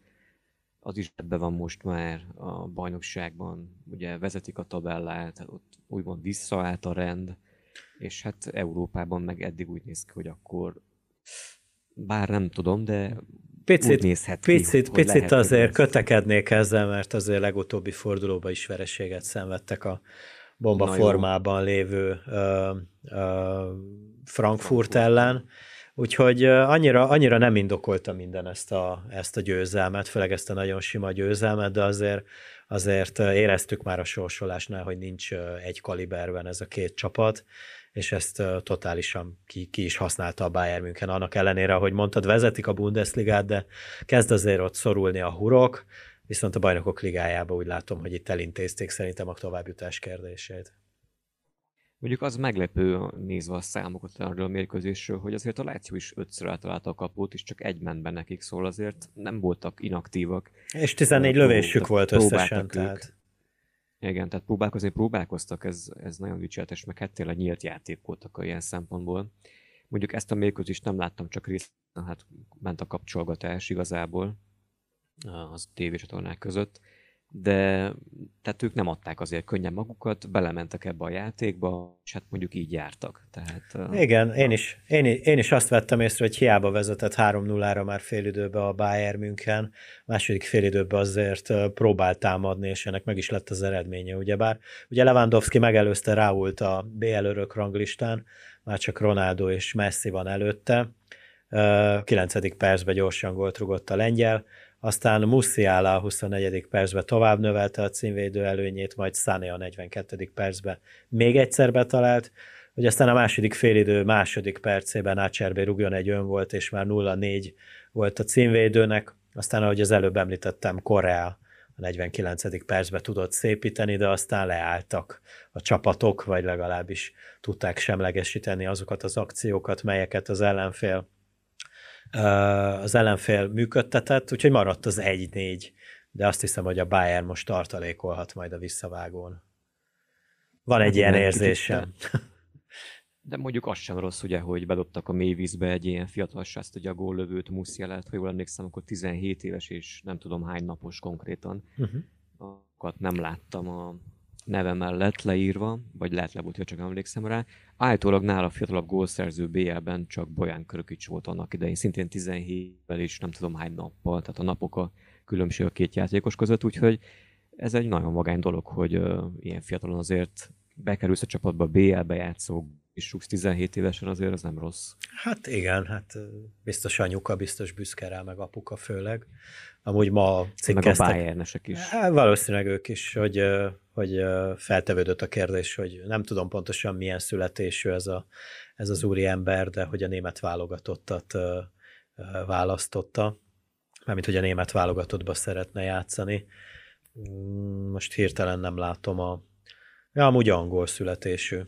az is ebben van most már a bajnokságban, ugye vezetik a tabellát, ott úgymond visszaállt a rend, és hát Európában meg eddig úgy néz ki, hogy akkor bár nem tudom, de picit, nézhet ki, picit, picit lehet, azért kötekednék ezzel, mert azért legutóbbi fordulóban is vereséget szenvedtek a bomba formában lévő ö, ö, Frankfurt ellen, úgyhogy annyira, annyira nem indokolta minden ezt a, ezt a győzelmet, főleg ezt a nagyon sima győzelmet, de azért, azért éreztük már a sorsolásnál, hogy nincs egy kaliberben ez a két csapat, és ezt totálisan ki, ki is használta a Bayern München, annak ellenére, ahogy mondtad, vezetik a Bundesligát, de kezd azért ott szorulni a hurok, Viszont a bajnokok ligájába úgy látom, hogy itt elintézték szerintem a továbbjutás kérdését. Mondjuk az meglepő, nézve a számokat arról a mérkőzésről, hogy azért a Láció is ötször eltalálta a kaput, és csak egy ment be nekik, szóval azért nem voltak inaktívak. És 14 lövésük volt összesen, tehát... Igen, tehát próbálkozni próbálkoztak, ez, ez nagyon dicséretes, meg hát tényleg nyílt játék voltak ilyen szempontból. Mondjuk ezt a mérkőzést nem láttam, csak részt, hát ment a kapcsolgatás igazából, az tévécsatornák között, de tehát ők nem adták azért könnyen magukat, belementek ebbe a játékba, és hát mondjuk így jártak. Tehát, Igen, én is, én, én is azt vettem észre, hogy hiába vezetett 3-0-ra már félidőbe a Bayern München, második félidőben azért próbált támadni, és ennek meg is lett az eredménye, ugyebár. Ugye Lewandowski megelőzte Raúlt a BL örök ranglistán, már csak Ronaldo és Messi van előtte, 9. percben gyorsan gólt rugott a lengyel, aztán Musiala a 24. percben tovább növelte a címvédő előnyét, majd Sané a 42. percben még egyszer betalált, hogy aztán a második félidő második percében Ácserbé rúgjon egy ön volt, és már 0-4 volt a címvédőnek, aztán ahogy az előbb említettem, Korea a 49. percben tudott szépíteni, de aztán leálltak a csapatok, vagy legalábbis tudták semlegesíteni azokat az akciókat, melyeket az ellenfél az ellenfél működtetett, úgyhogy maradt az 1-4, de azt hiszem, hogy a Bayern most tartalékolhat majd a visszavágón. Van egy ilyen érzésem. De mondjuk az sem rossz, ugye, hogy bedobtak a mélyvízbe egy ilyen fiatal saszt, hogy a góllövőt Musialet, ha jól emlékszem, akkor 17 éves és nem tudom hány napos konkrétan. Uh-huh. Akkor nem láttam a neve mellett leírva, vagy lehet le volt, csak emlékszem rá. Állítólag nála fiatalabb gólszerző BL-ben csak Bojan Körökics volt annak idején, szintén 17-vel és nem tudom hány nappal, tehát a napok a különbség a két játékos között, úgyhogy ez egy nagyon vagány dolog, hogy uh, ilyen fiatalon azért bekerülsz a csapatba BL-be játszó és rúgsz 17 évesen, azért az nem rossz. Hát igen, hát biztos anyuka, biztos büszke rá, meg apuka főleg. Amúgy ma cikkeztek. Meg a Bayernesek is. Hát, valószínűleg ők is, hogy, hogy feltevődött a kérdés, hogy nem tudom pontosan milyen születésű ez, a, ez az úri ember, de hogy a német válogatottat választotta. mármint hogy a német válogatottba szeretne játszani. Mm, most hirtelen nem látom a... Ja, amúgy angol születésű.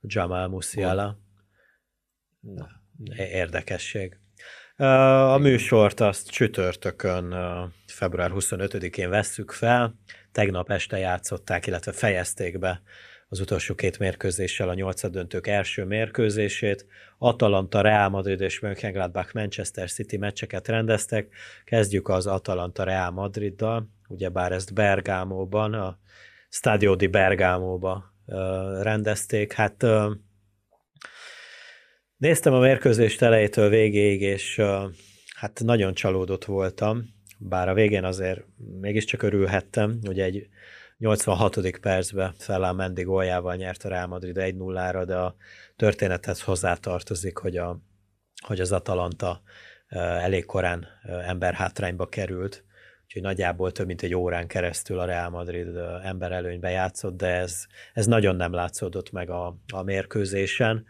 Jamal Musiala. Érdekesség. A műsort azt csütörtökön, február 25-én vesszük fel. Tegnap este játszották, illetve fejezték be az utolsó két mérkőzéssel a nyolcadöntők első mérkőzését. Atalanta, Real Madrid és Mönchengladbach Manchester City meccseket rendeztek. Kezdjük az Atalanta Real Madriddal, ugyebár ezt Bergámóban, a Stadio di Bergámóba rendezték. Hát néztem a mérkőzést elejétől végéig, és hát nagyon csalódott voltam, bár a végén azért mégiscsak örülhettem, hogy egy 86. percben Fellán Mendi góljával nyert a Real Madrid 1-0-ra, de a történethez hozzátartozik, hogy, a, hogy az Atalanta elég korán ember hátrányba került, úgyhogy nagyjából több mint egy órán keresztül a Real Madrid ember előnybe játszott, de ez, ez nagyon nem látszódott meg a, a mérkőzésen.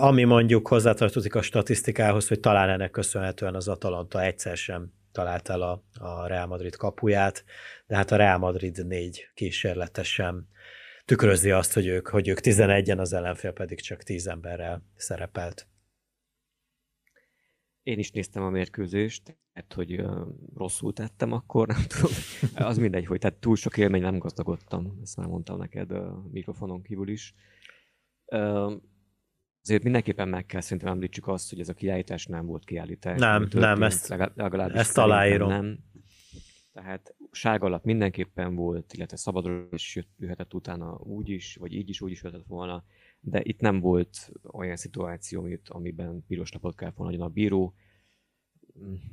Ami mondjuk hozzátartozik a statisztikához, hogy talán ennek köszönhetően az Atalanta egyszer sem talált el a, a Real Madrid kapuját, de hát a Real Madrid négy kísérletesen tükrözi azt, hogy ők, hogy ők 11-en, az ellenfél pedig csak 10 emberrel szerepelt. Én is néztem a mérkőzést, mert hogy uh, rosszul tettem akkor, [laughs] nem tudom. Az mindegy, hogy tehát túl sok élmény nem gazdagodtam, ezt már mondtam neked a mikrofonon kívül is. Uh, azért mindenképpen meg kell szerintem említsük azt, hogy ez a kiállítás nem volt kiállítás. Nem, nem, ezt, legalábbis ezt aláírom. Nem. Tehát sárgalap mindenképpen volt, illetve szabadról is jöhetett utána úgy is, vagy így is, úgy is jöhetett volna, de itt nem volt olyan szituáció, amiben piros lapot kell volna a bíró.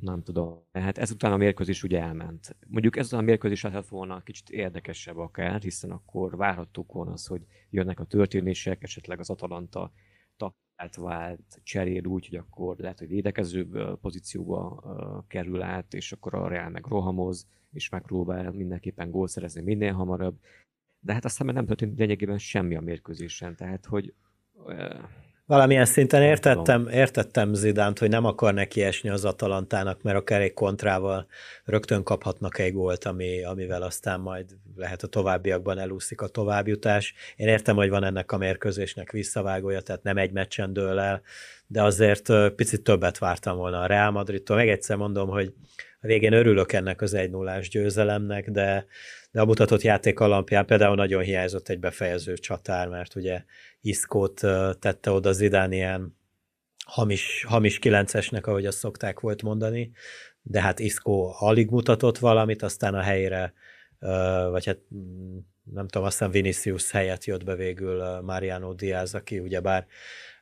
Nem tudom. Hát ezután a mérkőzés ugye elment. Mondjuk ezután a mérkőzés lehetett volna kicsit érdekesebb akár, hiszen akkor várhattuk volna az, hogy jönnek a történések, esetleg az Atalanta taktikált vált, cserél úgy, hogy akkor lehet, hogy védekező pozícióba kerül át, és akkor a Real meg rohamoz, és megpróbál mindenképpen gól szerezni minél hamarabb. De hát aztán nem történt lényegében semmi a mérkőzésen, tehát hogy Valamilyen szinten értettem, értettem Zidánt, hogy nem akar neki esni az Atalantának, mert akár egy kontrával rögtön kaphatnak egy gólt, ami, amivel aztán majd lehet a továbbiakban elúszik a továbbjutás. Én értem, hogy van ennek a mérkőzésnek visszavágója, tehát nem egy meccsen dől el, de azért picit többet vártam volna a Real Madridtól. Meg egyszer mondom, hogy a végén örülök ennek az 1 0 győzelemnek, de, de a mutatott játék alapján például nagyon hiányzott egy befejező csatár, mert ugye Iszkót tette oda Zidán ilyen hamis, hamis kilencesnek, ahogy azt szokták volt mondani, de hát Iszkó alig mutatott valamit, aztán a helyére, vagy hát mm, nem tudom, aztán Vinicius helyett jött be végül Mariano Diaz, aki ugyebár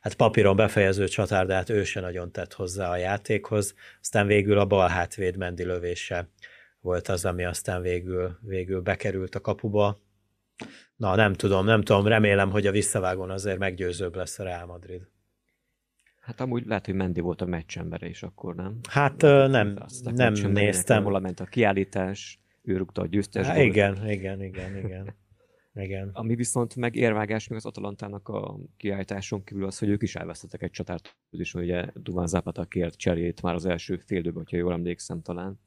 hát papíron befejező csatár, de hát ő se nagyon tett hozzá a játékhoz. Aztán végül a bal hátvéd Mendi lövése volt az, ami aztán végül, végül bekerült a kapuba. Na, nem tudom, nem tudom, remélem, hogy a visszavágón azért meggyőzőbb lesz a Real Madrid. Hát amúgy lehet, hogy Mendi volt a meccsembere is akkor, nem? Hát nem, nem néztem. Ment a kiállítás, ő rúgta a győztes Há, igen, igen, igen, igen. Igen. [laughs] Ami viszont meg érvágás még az Atalantának a kiállításon kívül az, hogy ők is elvesztettek egy csatárt, és ugye Duván Zapata kért cserét már az első fél időben, hogyha jól emlékszem talán.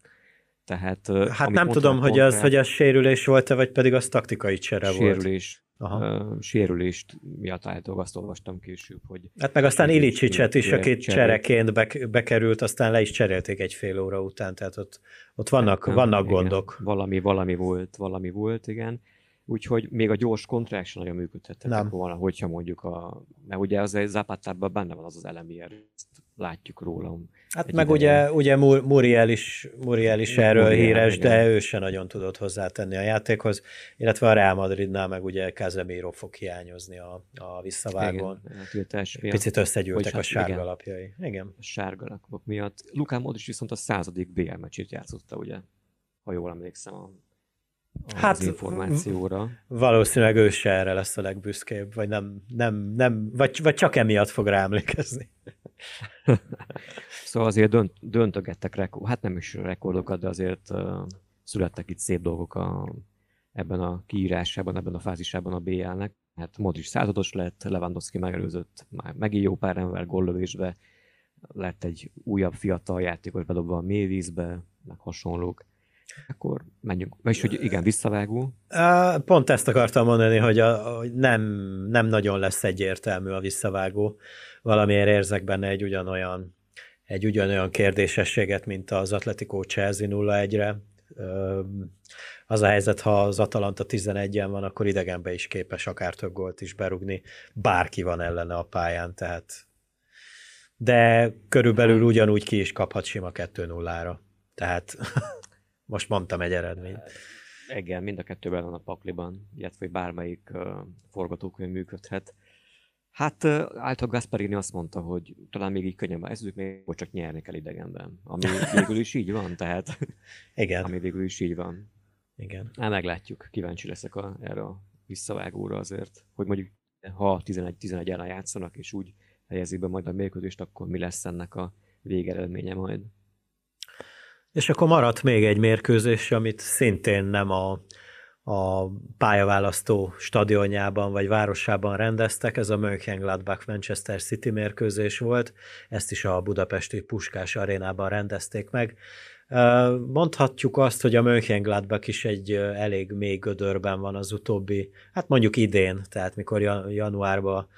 Tehát, hát nem tudom, hogy az, hogy az sérülés volt-e, vagy pedig az taktikai csere sérülés, volt. Aha. sérülést miatt állítólag azt olvastam később, hogy... Hát meg aztán Ilicsicset is, aki csereként bekerült, aztán le is cserélték egy fél óra után, tehát ott, ott vannak, hát, vannak igen, gondok. Valami, valami volt, valami volt, igen. Úgyhogy még a gyors kontrák sem nagyon működhettek volna, hogyha mondjuk a... Mert ugye az egy Zapatában benne van az az elemi erő, látjuk rólam. Hát meg ugye, ugye Muriel is, Muriel is erről Muriel, híres, igen. de ő se nagyon tudott hozzátenni a játékhoz, illetve a Real Madridnál meg ugye Casemiro fog hiányozni a, a visszavágón. Igen, Picit összegyűltek a hát, sárga igen, lapjai. Igen. A sárga lapok miatt. Lukán Modric viszont a századik BL meccsét játszotta, ugye? Ha jól emlékszem a hát, az információra. Valószínűleg ő se erre lesz a legbüszkébb, vagy nem, nem, nem vagy, vagy csak emiatt fog rá emlékezni. [laughs] szóval azért dönt, döntögettek rekord, hát nem is rekordokat, de azért uh, születtek itt szép dolgok a, ebben a kiírásában, ebben a fázisában a BL-nek. Hát Modric százados lett, Lewandowski megelőzött már megint jó pár ember gollövésbe, lett egy újabb fiatal játékos bedobva a mélyvízbe, meg hasonlók. Akkor menjünk. Vagyis, hogy igen, visszavágó. Pont ezt akartam mondani, hogy, a, hogy nem, nem nagyon lesz egyértelmű a visszavágó. Valamiért érzek benne egy ugyanolyan, egy ugyanolyan kérdésességet, mint az Atletico Chelsea 0-1-re. Az a helyzet, ha az Atalanta 11-en van, akkor idegenbe is képes akár több gólt is berugni. Bárki van ellene a pályán, tehát de körülbelül ugyanúgy ki is kaphat sima 2-0-ra. Tehát [laughs] most mondtam egy eredményt. Igen, mind a kettőben van a pakliban, illetve bármelyik uh, forgatókönyv működhet. Hát által Gasparini azt mondta, hogy talán még így könnyebben ezük, még hogy csak nyerni kell idegenben. Ami [laughs] végül is így van, tehát Igen. ami végül is így van. Igen. Hát meglátjuk, kíváncsi leszek a, erre a visszavágóra azért, hogy mondjuk ha 11-11 ellen játszanak, és úgy helyezik be majd a mérkőzést, akkor mi lesz ennek a végeredménye majd. És akkor maradt még egy mérkőzés, amit szintén nem a, a pályaválasztó stadionjában vagy városában rendeztek, ez a Mönchengladbach Manchester City mérkőzés volt, ezt is a budapesti Puskás arénában rendezték meg. Mondhatjuk azt, hogy a Mönchengladbach is egy elég mély gödörben van az utóbbi, hát mondjuk idén, tehát mikor januárban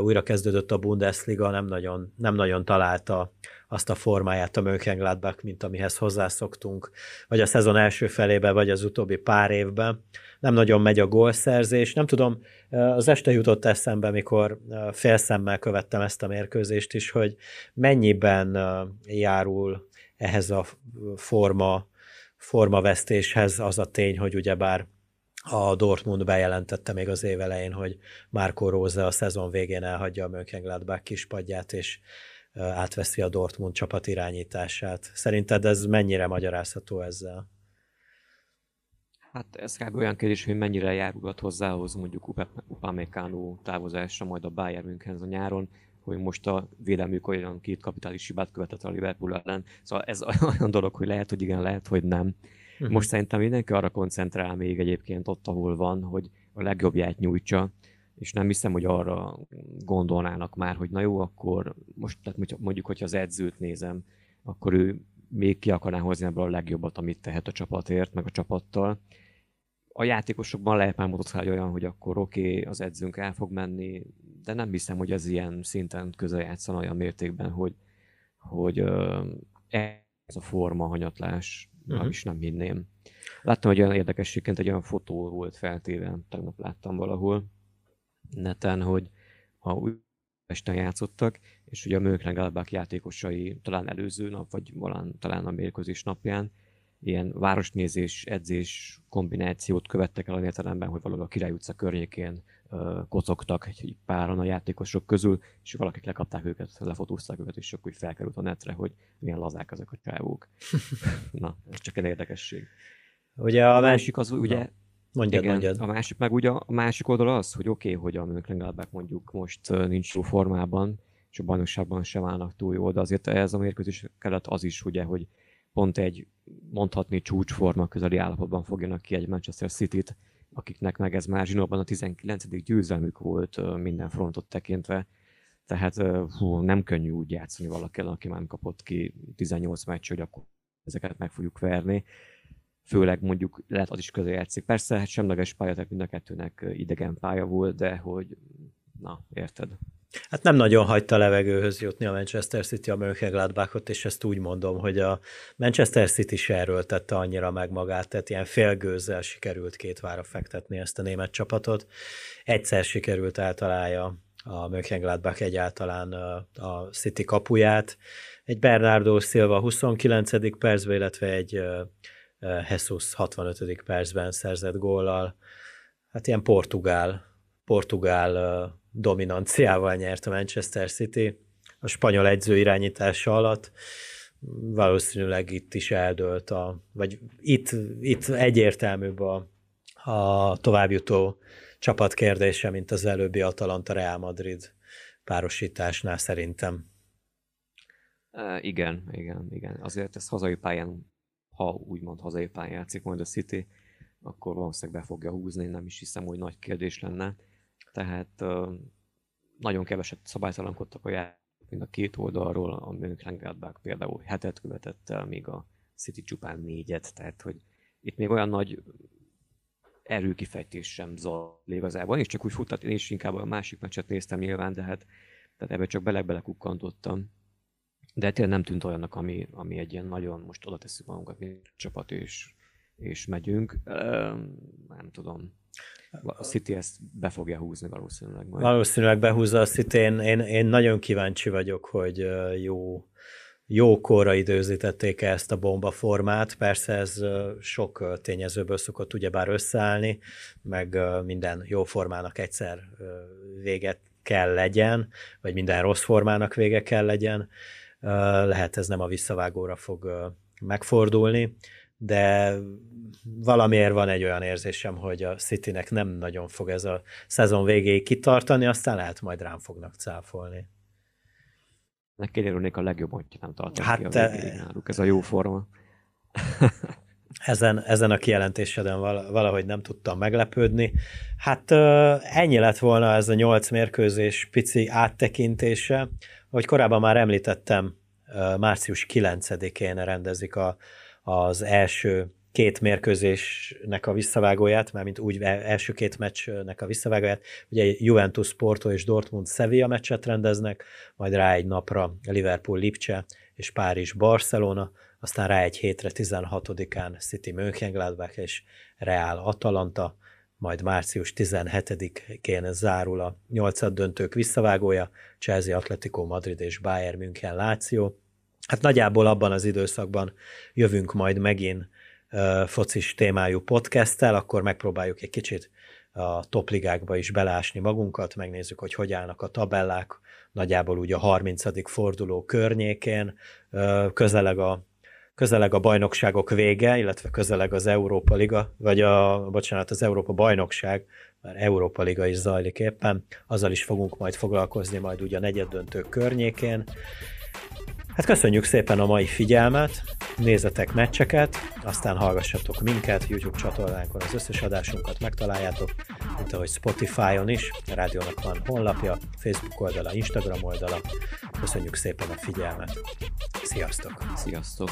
újra kezdődött a Bundesliga, nem nagyon, nem nagyon találta azt a formáját a Mönchengladbach, mint amihez hozzászoktunk, vagy a szezon első felébe, vagy az utóbbi pár évben. Nem nagyon megy a gólszerzés. Nem tudom, az este jutott eszembe, mikor félszemmel követtem ezt a mérkőzést is, hogy mennyiben járul ehhez a forma, formavesztéshez az a tény, hogy ugyebár a Dortmund bejelentette még az év elején, hogy Marco Rose a szezon végén elhagyja a Mönchengladbach kispadját, és átveszi a Dortmund csapat irányítását. Szerinted ez mennyire magyarázható ezzel? Hát ez kb. olyan kérdés, hogy mennyire járulhat hozzához mondjuk Upamecano távozása majd a Bayern Münchenhez a nyáron, hogy most a védelmük olyan két kapitális hibát követett a Liverpool ellen. Szóval ez [laughs] olyan dolog, hogy lehet, hogy igen, lehet, hogy nem. Uh-huh. Most szerintem mindenki arra koncentrál még egyébként ott, ahol van, hogy a legjobbját nyújtsa, és nem hiszem, hogy arra gondolnának már, hogy na jó, akkor most tehát mondjuk, hogyha az edzőt nézem, akkor ő még ki akarná hozni ebből a legjobbat, amit tehet a csapatért, meg a csapattal. A játékosokban lehet már mutatni olyan, hogy akkor oké, okay, az edzőnk el fog menni, de nem hiszem, hogy ez ilyen szinten közel játszana olyan mértékben, hogy, hogy ez a forma hanyatlás, uh-huh. is nem hinném. Láttam, hogy olyan érdekességként egy olyan fotó volt feltéve, tegnap láttam valahol, neten, hogy ha Esten játszottak, és ugye a Mönchengladbach játékosai talán előző nap, vagy valán, talán a mérkőzés napján ilyen városnézés, edzés kombinációt követtek el a értelemben, hogy valahol a Király utca környékén kocogtak egy páran a játékosok közül, és valakik lekapták őket, lefotózták őket, és akkor úgy felkerült a netre, hogy milyen lazák ezek a csávók. [laughs] Na, ez csak egy érdekesség. Ugye a, a másik az ugye Mondjad, Igen, mondjad. A másik meg ugye a másik oldal az, hogy oké, okay, hogy a Mönchengladbach mondjuk most nincs jó formában, és a bajnokságban sem állnak túl jól, de azért ez a mérkőzés kellett az is, ugye, hogy pont egy mondhatni csúcsforma közeli állapotban fogjanak ki egy Manchester City-t, akiknek meg ez már zsinórban a 19. győzelmük volt minden frontot tekintve, tehát hú, nem könnyű úgy játszani valakivel, aki már kapott ki 18 meccs, hogy akkor ezeket meg fogjuk verni főleg mondjuk lehet az is közel játszik. Persze, hát semleges pálya, tehát mind a kettőnek idegen pálya volt, de hogy na, érted. Hát nem nagyon hagyta levegőhöz jutni a Manchester City a Mönchengladbachot, és ezt úgy mondom, hogy a Manchester City se erőltette annyira meg magát, tehát ilyen félgőzzel sikerült két vára fektetni ezt a német csapatot. Egyszer sikerült eltalálja a Mönchengladbach egyáltalán a City kapuját. Egy Bernardo Silva 29. percben, illetve egy Jesus 65. percben szerzett góllal. Hát ilyen portugál, portugál dominanciával nyert a Manchester City. A spanyol edző irányítása alatt valószínűleg itt is eldőlt, a, vagy itt, itt egyértelműbb a, a továbbjutó csapat kérdése, mint az előbbi Atalanta Real Madrid párosításnál szerintem. Igen, igen, igen. Azért ez hazai pályán ha úgymond hazai pályán játszik majd a City, akkor valószínűleg be fogja húzni, nem is hiszem, hogy nagy kérdés lenne. Tehát nagyon keveset szabálytalankodtak a játék, mind a két oldalról, a Mönchengladbach például hetet követett el, míg a City csupán négyet, tehát hogy itt még olyan nagy erőkifejtés sem zajlik igazából. Én is csak úgy futtat, én is inkább a másik meccset néztem nyilván, de hát tehát ebbe csak bele kukkantottam. De tényleg nem tűnt olyannak, ami, ami egy ilyen nagyon most oda tesszük magunkat, mint csapat, és, és megyünk. Nem tudom. A City ezt be fogja húzni valószínűleg majd. Valószínűleg behúzza a City. Én, én, én nagyon kíváncsi vagyok, hogy jó jókorra időzítették -e ezt a bombaformát. Persze ez sok tényezőből szokott ugyebár összeállni, meg minden jó formának egyszer véget kell legyen, vagy minden rossz formának vége kell legyen. Lehet ez nem a visszavágóra fog megfordulni, de valamiért van egy olyan érzésem, hogy a Citynek nem nagyon fog ez a szezon végéig kitartani, aztán lehet majd rám fognak cáfolni. Neki örülnék a legjobb, hogy nem tartom hát ki a te... náluk. Ez a jó forma. [laughs] [laughs] ezen, ezen a kijelentéseden valahogy nem tudtam meglepődni. Hát ennyi lett volna ez a nyolc mérkőzés pici áttekintése. Ahogy korábban már említettem, március 9-én rendezik a, az első két mérkőzésnek a visszavágóját, mármint úgy első két meccsnek a visszavágóját, ugye Juventus, Porto és Dortmund Sevilla meccset rendeznek, majd rá egy napra Liverpool Lipcse és Párizs Barcelona, aztán rá egy hétre 16-án City Mönchengladbach és Real Atalanta, majd március 17-én zárul a nyolcad döntők visszavágója, Chelsea, Atletico Madrid és Bayern München Láció. Hát nagyjából abban az időszakban jövünk majd megint focis témájú podcasttel, akkor megpróbáljuk egy kicsit a topligákba is belásni magunkat, megnézzük, hogy hogy állnak a tabellák, nagyjából úgy a 30. forduló környékén, közeleg a, közeleg a bajnokságok vége, illetve közeleg az Európa Liga, vagy a, bocsánat, az Európa Bajnokság, mert Európa Liga is zajlik éppen, azzal is fogunk majd foglalkozni majd ugye a negyeddöntő környékén, Hát köszönjük szépen a mai figyelmet, nézzetek meccseket, aztán hallgassatok minket, YouTube csatornánkon az összes adásunkat megtaláljátok, mint ahogy Spotify-on is, a rádiónak van honlapja, Facebook oldala, Instagram oldala. Köszönjük szépen a figyelmet. Sziasztok! Sziasztok!